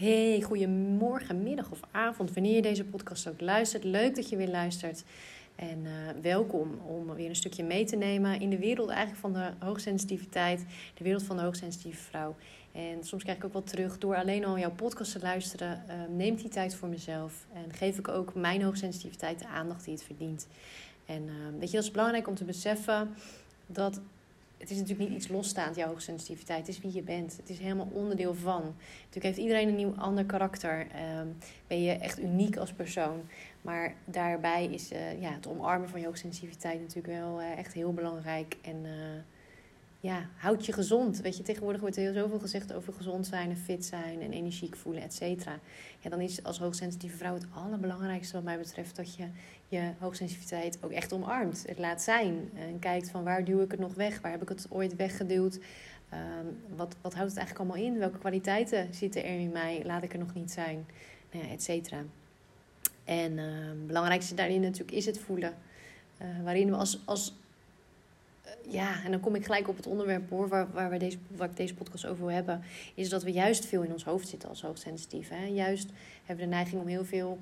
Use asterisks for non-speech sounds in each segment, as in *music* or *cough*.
Hey, goedemorgen, middag of avond, wanneer je deze podcast ook luistert. Leuk dat je weer luistert. En uh, welkom om weer een stukje mee te nemen in de wereld eigenlijk van de hoogsensitiviteit, de wereld van de hoogsensitieve vrouw. En soms krijg ik ook wat terug door alleen al jouw podcast te luisteren. Uh, neem die tijd voor mezelf en geef ik ook mijn hoogsensitiviteit de aandacht die het verdient. En uh, weet je, dat is belangrijk om te beseffen dat het is natuurlijk niet iets losstaand, jouw hoogsensitiviteit. Het is wie je bent. Het is helemaal onderdeel van. Natuurlijk heeft iedereen een nieuw ander karakter. Um, ben je echt uniek als persoon. Maar daarbij is uh, ja, het omarmen van je hoogsensitiviteit natuurlijk wel uh, echt heel belangrijk. En uh, ja, houd je gezond. Weet je, tegenwoordig wordt er heel zoveel gezegd over gezond zijn en fit zijn en energiek voelen, et cetera. Ja, dan is als hoogsensitieve vrouw het allerbelangrijkste wat mij betreft dat je je hoogsensitiviteit ook echt omarmt. Het laat zijn en kijkt van waar duw ik het nog weg? Waar heb ik het ooit weggeduwd? Um, wat, wat houdt het eigenlijk allemaal in? Welke kwaliteiten zitten er in mij? Laat ik er nog niet zijn? Nou ja, et cetera. En het belangrijkste daarin natuurlijk is het voelen. Uh, waarin we als, als ja, en dan kom ik gelijk op het onderwerp hoor, waar, waar, we deze, waar ik deze podcast over wil hebben, is dat we juist veel in ons hoofd zitten als hoogsensitief. Hè? Juist hebben we de neiging om heel veel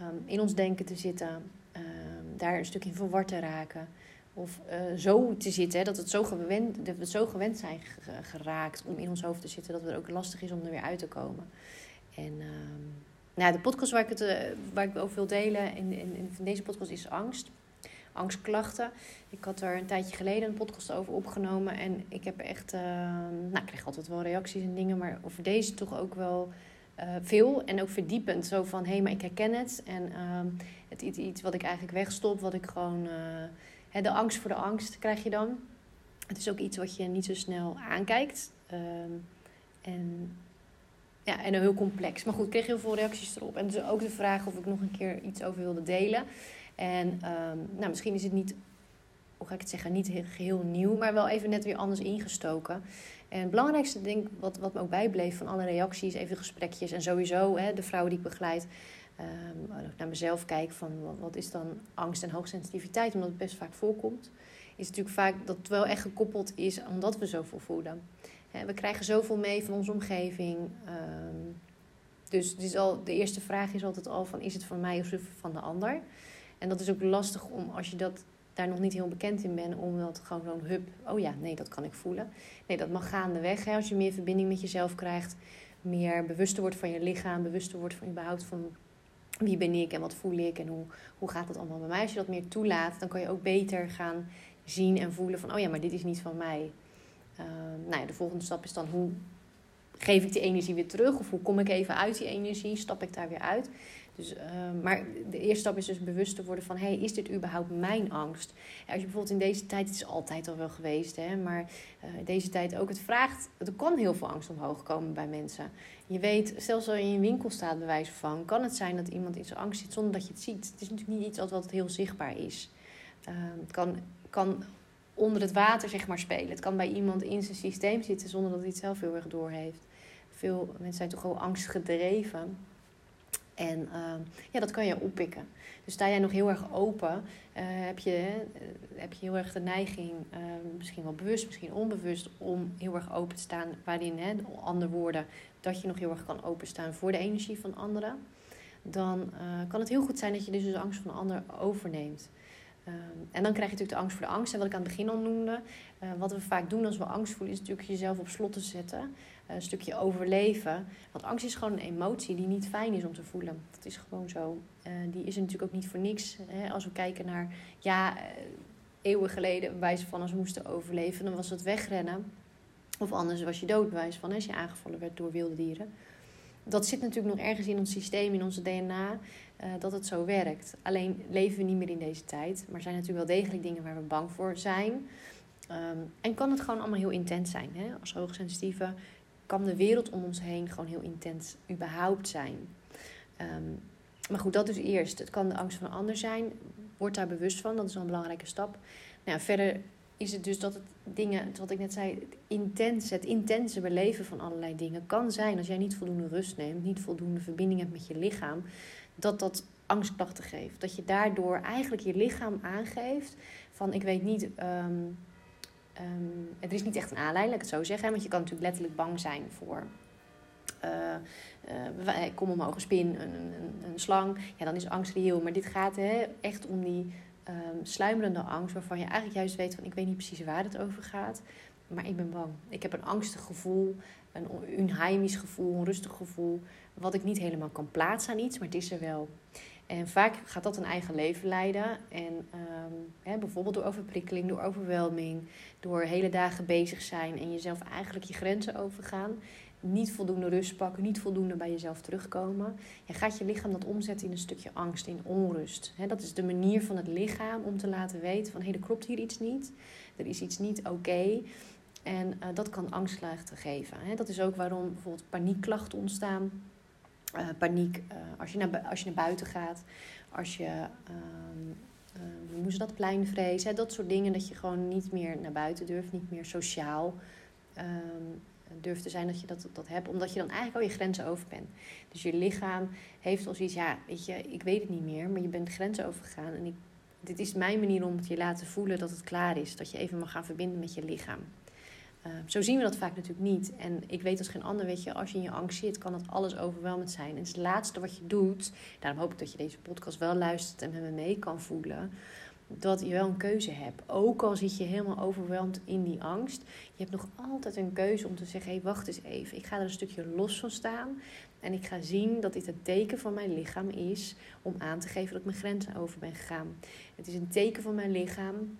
um, in ons denken te zitten, um, daar een stuk in verward te raken. Of uh, zo te zitten, dat, het zo gewend, dat we zo gewend zijn geraakt om in ons hoofd te zitten, dat het ook lastig is om er weer uit te komen. En um, nou, de podcast waar ik het uh, waar ik over wil delen in, in deze podcast is angst angstklachten. Ik had er een tijdje geleden een podcast over opgenomen. En ik heb echt, uh, nou, ik krijg altijd wel reacties en dingen, maar over deze toch ook wel uh, veel. En ook verdiepend. Zo van, hé, hey, maar ik herken het. En uh, het iets, iets wat ik eigenlijk wegstop, wat ik gewoon, hè, de angst voor de angst krijg je dan. Het is ook iets wat je niet zo snel aankijkt. Ehm, en ja, en heel complex. Maar goed, ik kreeg heel veel reacties erop. En dus ook de vraag of ik nog een keer iets over wilde delen. En um, nou, misschien is het niet, hoe ga ik het zeggen, niet geheel nieuw, maar wel even net weer anders ingestoken. En het belangrijkste ding wat, wat me ook bijbleef van alle reacties, even gesprekjes en sowieso hè, de vrouwen die ik begeleid, um, naar mezelf kijk van wat, wat, is dan angst en hoogsensitiviteit, omdat het best vaak voorkomt, is natuurlijk vaak dat het wel echt gekoppeld is omdat we zoveel voelen. we krijgen zoveel mee van onze omgeving. Um, dus is al, de eerste vraag is altijd al van is het van mij of van de ander? En dat is ook lastig om, als je dat daar nog niet heel bekend in bent, om dat gewoon zo'n hup, oh ja, nee, dat kan ik voelen. Nee, dat mag gaandeweg. Hè, als je meer verbinding met jezelf krijgt, meer bewuster wordt van je lichaam, bewuster wordt van überhaupt van wie ben ik en wat voel ik en hoe, hoe gaat het allemaal bij mij. Als je dat meer toelaat, dan kan je ook beter gaan zien en voelen van, oh ja, maar dit is niet van mij. Uh, nou ja, de volgende stap is dan hoe geef ik die energie weer terug? Of hoe kom ik even uit die energie? Stap ik daar weer uit? Dus, uh, maar de eerste stap is dus bewust te worden van... hey, is dit überhaupt mijn angst? Als je bijvoorbeeld in deze tijd... het is altijd al wel geweest, hè, maar uh, deze tijd ook... het vraagt... er kan heel veel angst omhoog komen bij mensen. Je weet, zelfs als je in een winkel staat bij van... kan het zijn dat iemand in zijn angst zit zonder dat je het ziet. Het is natuurlijk niet iets wat heel zichtbaar is. Uh, het kan, kan onder het water zeg maar spelen. Het kan bij iemand in zijn systeem zitten... zonder dat hij het zelf heel erg doorheeft. Veel mensen zijn toch gewoon angstgedreven... En uh, ja, dat kan je oppikken. Dus sta jij nog heel erg open, uh, heb, je, uh, heb je heel erg de neiging, uh, misschien wel bewust, misschien onbewust, om heel erg open te staan. Waarin, hè, andere woorden, dat je nog heel erg kan openstaan voor de energie van anderen. Dan kan het heel goed zijn dat je dus de angst van de ander overneemt. Um, en dan krijg je natuurlijk de angst voor de angst. En wat ik aan het begin al noemde, wat we vaak doen als we angst voelen, is natuurlijk jezelf op slot te zetten. Een stukje overleven. Want angst is gewoon een emotie die niet fijn is om te voelen. Dat is gewoon zo. Uh, die is natuurlijk ook niet voor niks. Hè? Als we kijken naar, ja, eeuwen geleden, wijze van als we moesten overleven, dan was het wegrennen. Of anders was je dood, wijze van als je aangevallen werd door wilde dieren dat zit natuurlijk nog ergens in ons systeem, in onze DNA, uh, dat het zo werkt. Alleen leven we niet meer in deze tijd. Maar zijn natuurlijk wel degelijk dingen waar we bang voor zijn. Um, en kan het gewoon allemaal heel intens zijn. Hè? Als hoogsensitieve kan de wereld om ons heen gewoon heel intens überhaupt zijn. Um, maar goed, dat is eerst. Het kan de angst van een ander zijn. Word daar bewust van, dat is wel een belangrijke stap. Nou, verder is het dus dat het dingen, wat ik net zei, het intense, het intense beleven van allerlei dingen kan zijn als jij niet voldoende rust neemt, niet voldoende verbinding hebt met je lichaam, dat dat angstklachten geeft. Dat je daardoor eigenlijk je lichaam aangeeft van ik weet niet, um, um, er is niet echt een aanleiding, laat ik het zo zeggen, want je kan natuurlijk letterlijk bang zijn voor uh, kom omhoog, een spin, een, een, een, slang. Ja, dan is angst reëel. Maar dit gaat hè, echt om die um, sluimerende angst, waarvan je eigenlijk juist weet van ik weet niet precies waar het over gaat. Maar ik ben bang. Ik heb een angstig gevoel, een onheimisch gevoel, een rustig gevoel. Wat ik niet helemaal kan plaatsen aan iets, maar het is er wel. En vaak gaat dat een eigen leven leiden. En um, hè, bijvoorbeeld door overprikkeling, door overwelming, door hele dagen bezig zijn en jezelf eigenlijk je grenzen overgaan. Niet voldoende rust pakken, niet voldoende bij jezelf terugkomen. Je gaat je lichaam dat omzetten in een stukje angst, in onrust. dat is de manier van het lichaam om te laten weten van hé, hey, er klopt hier iets niet. Er is iets niet oké. En uh, dat kan angstklachten geven. dat is ook waarom bijvoorbeeld paniekklachten ontstaan uh, paniek uh, als, je naar, als je naar buiten gaat. Als je, uh, hoe moest dat, pleinvrees. Hè? Dat soort dingen dat je gewoon niet meer naar buiten durft. Niet meer sociaal um, durft te zijn dat je dat, dat hebt. Omdat je dan eigenlijk al je grenzen over bent. Dus je lichaam heeft al zoiets, ja, weet je, ik weet het niet meer. Maar je bent grenzen overgegaan. En dit is mijn manier om te je laten voelen dat het klaar is. Dat je even mag gaan verbinden met je lichaam. Ehm, zo zien we dat vaak natuurlijk niet. En ik weet als geen ander, weet je, als je in je angst zit, kan dat alles overweldigend zijn. En het, het laatste wat je doet, daarom hoop ik dat je deze podcast wel luistert en met me mee kan voelen, dat je wel een keuze hebt. Ook al zit je helemaal overweldigd in die angst, je hebt nog altijd een keuze om te zeggen, hé, hey, wacht eens even, ik ga er een stukje los van staan. En ik ga zien dat dit een teken van mijn lichaam is om aan te geven dat ik mijn grenzen over ben gegaan. Het is een teken van mijn lichaam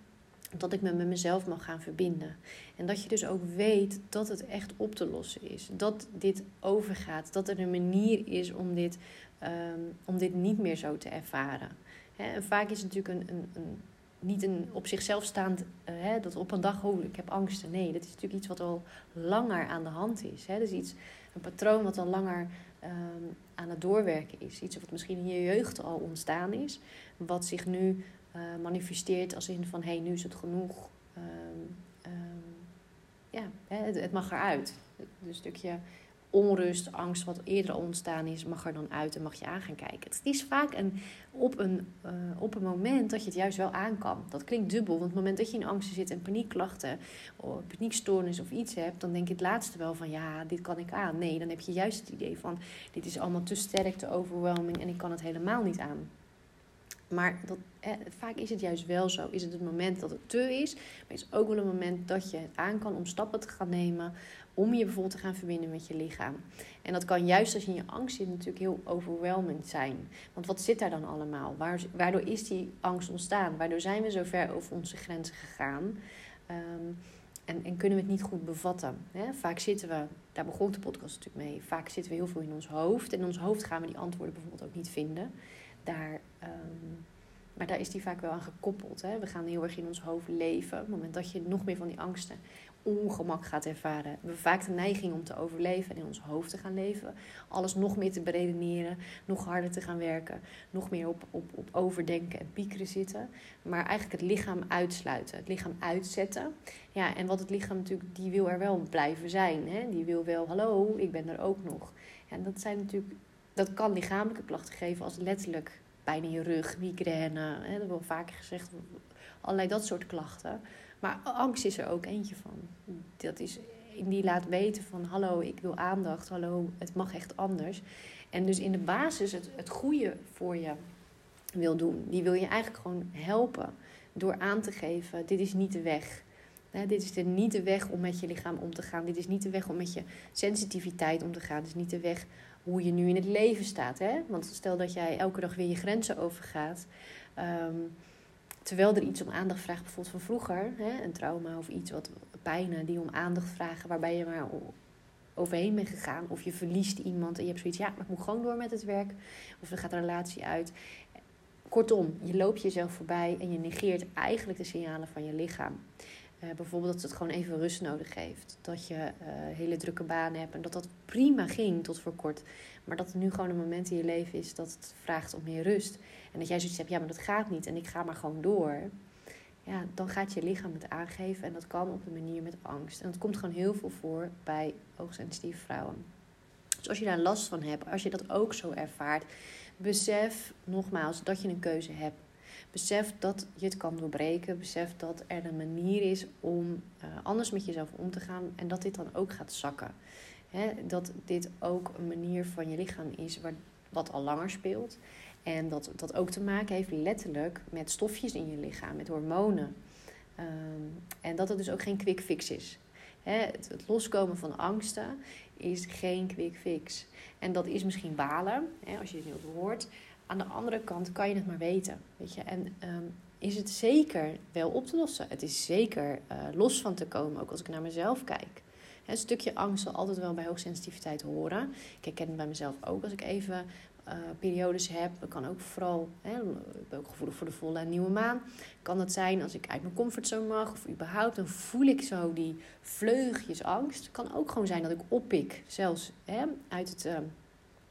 dat ik me met mezelf mag gaan verbinden. En dat je dus ook weet dat het echt op te lossen is. Dat dit overgaat. Dat er een manier is om dit, ehm, om dit niet meer zo te ervaren. en vaak is het natuurlijk een, een, een niet een op zichzelf staand, uh, dat op een dag, oh, ik heb angsten. Nee, dat is natuurlijk iets wat al langer aan de hand is. Hè. Dat is iets, een patroon wat al langer ehm, aan het doorwerken is. Iets wat misschien in je jeugd al ontstaan is, wat zich nu uh, manifesteert als in van hey, nu is het genoeg. Um, um, ja, het, het, mag eruit. Een stukje onrust, angst wat eerder ontstaan is, mag er dan uit en mag je aan gaan kijken. Het is vaak een, op, een, uh, op een moment dat je het juist wel aan kan. Dat klinkt dubbel, want op het moment dat je in angst zit en paniekklachten, of paniekstoornis of iets hebt, dan denk je het laatste wel van ja, dit kan ik aan. Nee, dan heb je juist het idee van dit is allemaal te sterk, te overwhelming en ik kan het helemaal niet aan. Maar dat, vaak is het juist wel zo. Is het het moment dat het te is, maar is ook wel een moment dat je het aan kan om stappen te gaan nemen. Om je bijvoorbeeld te gaan verbinden met je lichaam. En dat kan juist als je in je angst zit natuurlijk heel overweldigend zijn. Want wat zit daar dan allemaal? Waardoor is die angst ontstaan? Waardoor zijn we zo ver over onze grenzen gegaan? Ehm, en, en, kunnen we het niet goed bevatten. Hè? Vaak zitten we, daar begon de podcast natuurlijk mee, vaak zitten we heel veel in ons hoofd. En in ons hoofd gaan we die antwoorden bijvoorbeeld ook niet vinden daar, ehm, maar daar is die vaak wel aan gekoppeld. Hè? We gaan heel erg in ons hoofd leven. Op het moment dat je nog meer van die angsten, ongemak gaat ervaren, hebben we vaak de neiging om te overleven en in ons hoofd te gaan leven. Alles nog meer te beredeneren, nog harder te gaan werken, nog meer op, op, op overdenken en piekeren zitten. Maar eigenlijk het lichaam uitsluiten, het lichaam uitzetten. Ja, en wat het lichaam natuurlijk, die wil er wel blijven zijn. Hè? Die wil wel, hallo, ik ben er ook nog. En dat zijn natuurlijk dat kan lichamelijke klachten geven als letterlijk pijn in je rug, migraine. Hè, dat wordt vaker gezegd, allerlei dat soort klachten. Maar angst is er ook eentje van. Dat is die laat weten van hallo, ik wil aandacht, hallo, het mag echt anders. En dus in de basis het, het goede voor je wil doen. Die wil je eigenlijk gewoon helpen door aan te geven, dit is niet de weg. dit is de, niet de weg om met je lichaam om te gaan. Dit is niet de weg om met je sensitiviteit om te gaan. Dit is niet de weg hoe je nu in het leven staat. Hè? Want stel dat jij elke dag weer je grenzen overgaat. Um, terwijl er iets om aandacht vraagt, bijvoorbeeld van vroeger, hè? een trauma of iets wat pijnen die om aandacht vragen, waarbij je maar overheen bent gegaan. Of je verliest iemand en je hebt zoiets, ja, maar ik moet gewoon door met het werk. Of er gaat een relatie uit. Kortom, je loopt jezelf voorbij en je negeert eigenlijk de signalen van je lichaam. Uh, bijvoorbeeld dat het gewoon even rust nodig heeft. Dat je uh, hele drukke banen hebt en dat dat prima ging tot voor kort. Maar dat er nu gewoon een moment in je leven is dat het vraagt om meer rust. En dat jij zoiets hebt, ja, maar dat gaat niet en ik ga maar gewoon door. Ja, dan gaat je lichaam het aangeven en dat kan op een manier met angst. En dat komt gewoon heel veel voor bij hoogsensitieve vrouwen. Dus als je daar last van hebt, als je dat ook zo ervaart, besef nogmaals dat je een keuze hebt. Besef dat je het kan doorbreken. Besef dat er een manier is om uh, anders met jezelf om te gaan. En dat dit dan ook gaat zakken. Dat dit ook een manier van je lichaam is waar, wat al langer speelt. En dat dat ook te maken heeft letterlijk met stofjes in je lichaam, met hormonen. Um, en dat het dus ook geen quick fix is. Het, loskomen van angsten is geen quick fix. En dat is misschien balen, hè, als je het nu hoort. Aan de andere kant kan je het maar weten. Weet je? En um, is het zeker wel op te lossen. Het is zeker uh, los van te komen, ook als ik naar mezelf kijk. Een stukje angst zal altijd wel bij hoogsensitiviteit horen. Ik herken het bij mezelf ook als ik even uh, periodes heb. Dat kan ook vooral, hè, ook gevoelig voor de volle en nieuwe maan. Kan dat zijn als ik uit mijn comfortzone mag of überhaupt, dan voel ik zo die vleugjes angst. Kan ook gewoon zijn dat ik oppik, zelfs hè, uit het, uh,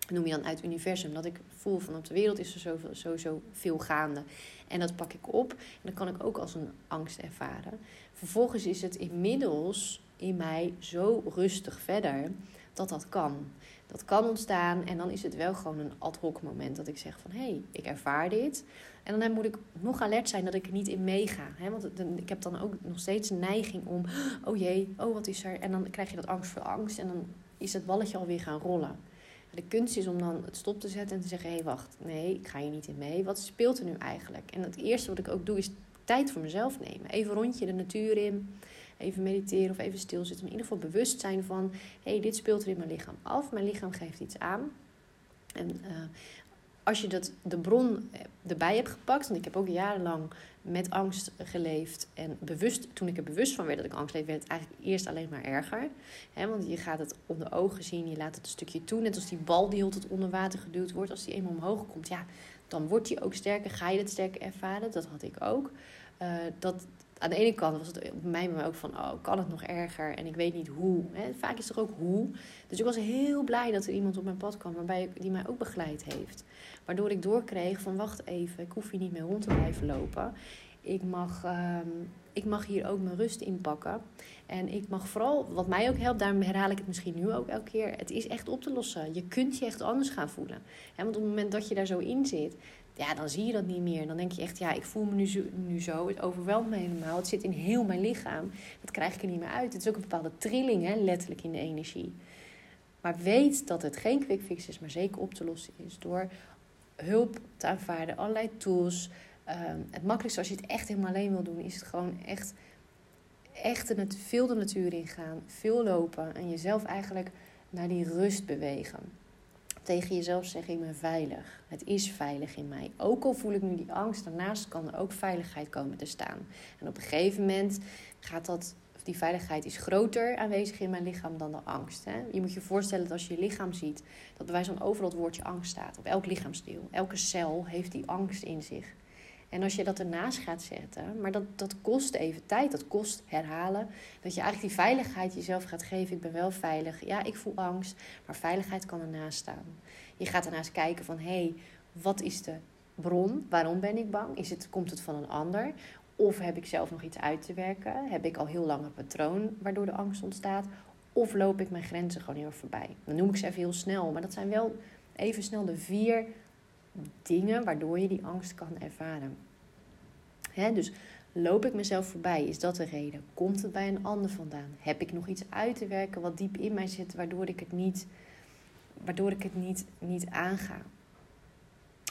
noem je dan uit universum, dat ik voel van op de wereld is er sowieso veel gaande. En dat pak ik op en dat kan ik ook als een angst ervaren. Vervolgens is het inmiddels in mij zo rustig verder dat dat kan. Dat kan ontstaan en dan is het wel gewoon een ad hoc moment dat ik zeg van hé, hey, ik ervaar dit. En dan moet ik nog alert zijn dat ik er niet in meega. Hè? Want ik heb dan ook nog steeds een neiging om, *gasps* oh jee, oh wat is er? En dan krijg je dat angst voor angst en dan is het balletje alweer gaan rollen. De kunst is om dan het stop te zetten en te zeggen: hé, hey, wacht, nee, ik ga hier niet in mee. Wat speelt er nu eigenlijk? En het eerste wat ik ook doe is tijd voor mezelf nemen. Even rondje de natuur in even mediteren of even stilzitten. In ieder geval bewust zijn van: hé, hey, dit speelt er in mijn lichaam af. Mijn lichaam geeft iets aan. En uh, als je dat, de bron erbij hebt gepakt, want ik heb ook jarenlang met angst geleefd. En bewust, toen ik er bewust van werd dat ik angst leef, werd het eigenlijk eerst alleen maar erger. He, want je gaat het onder ogen zien, je laat het een stukje toe. Net als die bal die altijd onder water geduwd wordt, als die eenmaal omhoog komt, ja, dan wordt die ook sterker. Ga je het sterker ervaren? Dat had ik ook. Uh, dat, aan de ene kant was het bij mij maar ook van, oh, kan het nog erger? En ik weet niet hoe. Hè? Vaak is er ook hoe. Dus ik was heel blij dat er iemand op mijn pad kwam waarbij, die mij ook begeleid heeft. Waardoor ik doorkreeg van, wacht even, ik hoef hier niet meer rond te blijven lopen. Ik mag, ehm, ik mag hier ook mijn rust inpakken. En ik mag vooral, wat mij ook helpt, daarom herhaal ik het misschien nu ook elke keer. Het is echt op te lossen. Je kunt je echt anders gaan voelen. want op het moment dat je daar zo in zit, ja, dan zie je dat niet meer. Dan denk je echt, ja, ik voel me nu zo, nu zo. Het overweldigt me helemaal. Het zit in heel mijn lichaam. Dat krijg ik er niet meer uit. Het is ook een bepaalde trilling, hè, letterlijk in de energie. Maar weet dat het geen quick fix is, maar zeker op te lossen is door hulp te aanvaarden, allerlei tools. Um, het makkelijkste als je het echt helemaal alleen wil doen, is het gewoon echt, echt de, veel de natuur ingaan, veel lopen en jezelf eigenlijk naar die rust bewegen tegen jezelf zeggen: Ik ben veilig. Het is veilig in mij. Ook al voel ik nu die angst, daarnaast kan er ook veiligheid komen te staan. En op een gegeven moment gaat dat, die veiligheid is groter aanwezig in mijn lichaam dan de angst. Hè? Je moet je voorstellen dat als je je lichaam ziet, dat bij van overal het woordje angst staat. Op elk lichaamsdeel. Elke cel heeft die angst in zich. En als je dat ernaast gaat zetten, maar dat, dat kost even tijd, dat kost herhalen. Dat je eigenlijk die veiligheid jezelf gaat geven. Ik ben wel veilig. Ja, ik voel angst, maar veiligheid kan ernaast staan. Je gaat ernaast kijken van, hé, hey, wat is de bron? Waarom ben ik bang? Is het, komt het van een ander? Of heb ik zelf nog iets uit te werken? Heb ik al heel lang een patroon waardoor de angst ontstaat? Of loop ik mijn grenzen gewoon heel voorbij? Dan noem ik ze even heel snel, maar dat zijn wel even snel de vier dingen waardoor je die angst kan ervaren. Hè, dus loop ik mezelf voorbij? Is dat de reden? Komt het bij een ander vandaan? Heb ik nog iets uit te werken wat diep in mij zit, waardoor ik het niet, waardoor ik het niet, niet aanga?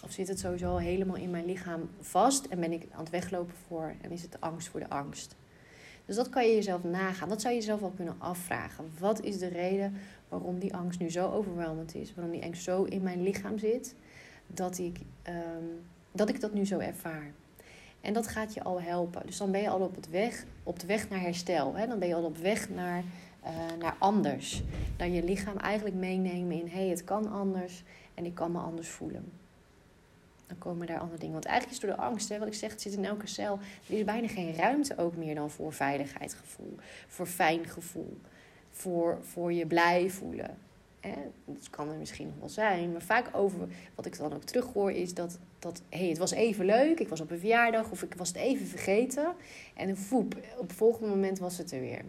Of zit het sowieso helemaal in mijn lichaam vast en ben ik aan het weglopen voor en is het angst voor de angst? Dus dat kan je jezelf nagaan. Dat zou je jezelf wel kunnen afvragen. Wat is de reden waarom die angst nu zo overweldigend is? Waarom die angst zo in mijn lichaam zit? Dat ik, ehm, dat ik dat nu zo ervaar. En dat gaat je al helpen. Dus dan ben je al op, het weg, op de weg naar herstel. Hè? Dan ben je al op weg naar, uh, naar anders. Naar je lichaam eigenlijk meenemen in... hé, hey, het kan anders en ik kan me anders voelen. Dan komen daar andere dingen. Want eigenlijk is door de angst, hè, wat ik zeg, het zit in elke cel. Er is bijna geen ruimte ook meer dan voor veiligheidsgevoel. Voor fijn gevoel. Voor, voor je blij voelen. Dat kan er misschien nog wel zijn. Maar vaak over wat ik dan ook terughoor is dat, dat hey, het was even leuk. Ik was op een verjaardag of ik was het even vergeten. En voep, op het volgende moment was het er weer.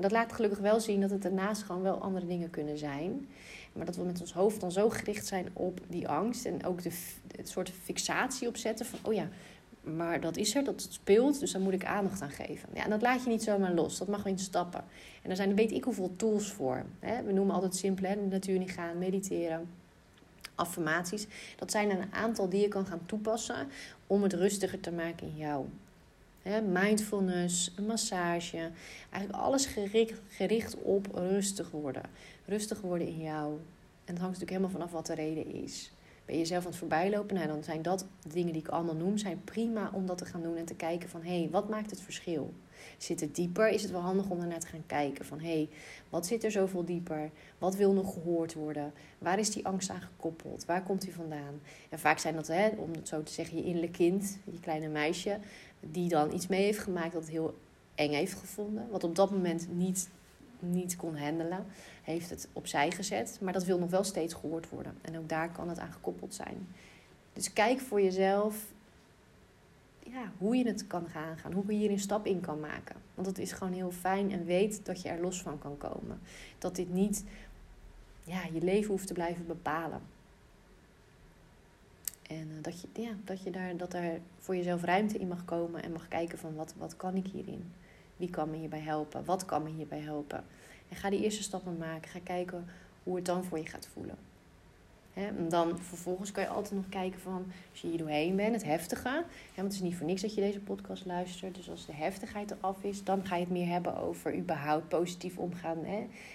Dat laat gelukkig wel zien dat het daarnaast gewoon wel andere dingen kunnen zijn. Maar dat we met ons hoofd dan zo gericht zijn op die angst. En ook de, het soort fixatie opzetten van, oh ja, maar dat is er, dat speelt, dus daar moet ik aandacht aan geven. Ja, en dat laat je niet zomaar los, dat mag in stappen. En daar zijn weet ik hoeveel tools voor. Hè? We noemen altijd simpel, hè? de niet gaan, mediteren, affirmaties. Dat zijn een aantal die je kan gaan toepassen om het rustiger te maken in jou. Hè? Mindfulness, een massage, eigenlijk alles gericht, gericht op rustig worden. Rustig worden in jou. En het hangt natuurlijk helemaal vanaf wat de reden is ben je zelf aan het voorbijlopen, nou, dan zijn dat dingen die ik allemaal noem, zijn prima om dat te gaan doen en te kijken van hé, hey, wat maakt het verschil? Zit het dieper? Is het wel handig om naar te gaan kijken van hé, hey, wat zit er zoveel dieper? Wat wil nog gehoord worden? Waar is die angst aan gekoppeld? Waar komt die vandaan? En vaak zijn dat, hè, om het zo te zeggen, je innerlijk kind, je kleine meisje, die dan iets mee heeft gemaakt dat het heel eng heeft gevonden, wat op dat moment niet niet kon handelen, heeft het opzij gezet. Maar dat wil nog wel steeds gehoord worden. En ook daar kan het aan gekoppeld zijn. Dus kijk voor jezelf ja, hoe je het kan gaan gaan. Hoe je hier een stap in kan maken. Want het is gewoon heel fijn en weet dat je er los van kan komen. Dat dit niet ja, je leven hoeft te blijven bepalen. En uh, dat, je, ja, dat, je daar, dat er voor jezelf ruimte in mag komen en mag kijken van wat, wat kan ik hierin. Wie kan me hierbij helpen? Wat kan me hierbij helpen? En ga die eerste stappen maken. Ga kijken hoe het dan voor je gaat voelen. en dan vervolgens kan je altijd nog kijken van, als je hier doorheen bent, het heftige. want het is niet voor niks dat je deze podcast luistert. Dus als de heftigheid eraf is, dan ga je het meer hebben over überhaupt positief omgaan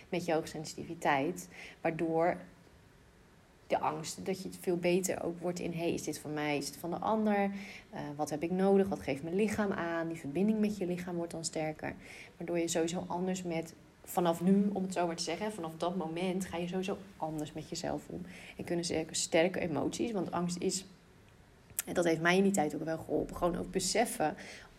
met je hoogsensitiviteit. Waardoor de angst dat je het veel beter ook wordt in: hey, is dit van mij, is het van de ander? Uh, wat heb ik nodig? Wat geeft mijn lichaam aan? Die verbinding met je lichaam wordt dan sterker. Waardoor je sowieso anders met, vanaf nu, om het zo maar te zeggen, vanaf dat moment ga je sowieso anders met jezelf om. En kunnen ze sterke emoties, want angst is, en dat heeft mij in die tijd ook wel geholpen, gewoon ook beseffen.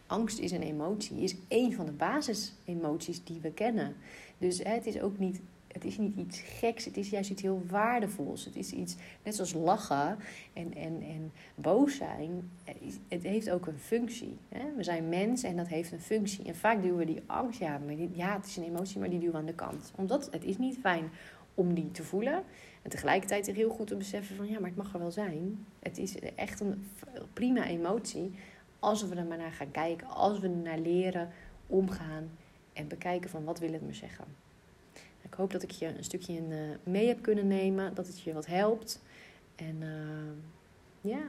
Angst is een emotie, is één van de basisemoties die we kennen. Dus hè, het is ook niet het is niet iets geks, het is juist iets heel waardevols. Het is iets, net zoals lachen en, en, en boos zijn, het heeft ook een functie. Hè? We zijn mens en dat heeft een functie. En vaak duwen we die angst, ja, maar ja, het is een emotie, maar die duwen we aan de kant. Omdat het is niet fijn om die te voelen. En tegelijkertijd heel goed te beseffen van, ja, maar het mag er wel zijn. Het is echt een prima emotie als we er maar naar gaan kijken. Als we er naar leren omgaan en bekijken van, wat wil het me zeggen. Ik hoop dat ik je een stukje in, uh, mee heb kunnen nemen. Dat het je wat helpt. En uh, ja,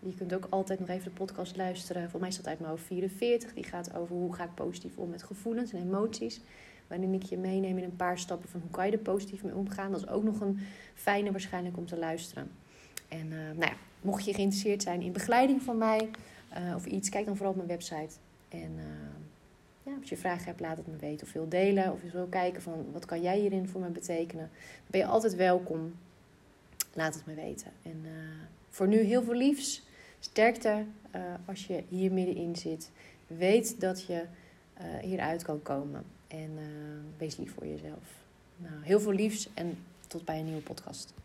je kunt ook altijd nog even de podcast luisteren. Voor mij staat uit mijn hoofd 44. Die gaat over hoe ga ik positief om met gevoelens en emoties. Waarin ik je meeneem in een paar stappen van hoe kan je er positief mee omgaan. Dat is ook nog een fijne waarschijnlijk om te luisteren. En uh, nou ja, mocht je geïnteresseerd zijn in begeleiding van mij of iets, kijk dan vooral op mijn website. En ja, als je vragen hebt, laat het me weten. Of wil delen. Of je wil kijken van wat kan jij hierin voor me betekenen. Dan ben je altijd welkom. Laat het me weten. En uh, voor nu heel veel liefs. Sterkte uh, als je hier middenin zit. Weet dat je uh, hieruit kan komen. En wees lief voor jezelf. Nou, heel veel liefs en tot bij een nieuwe podcast.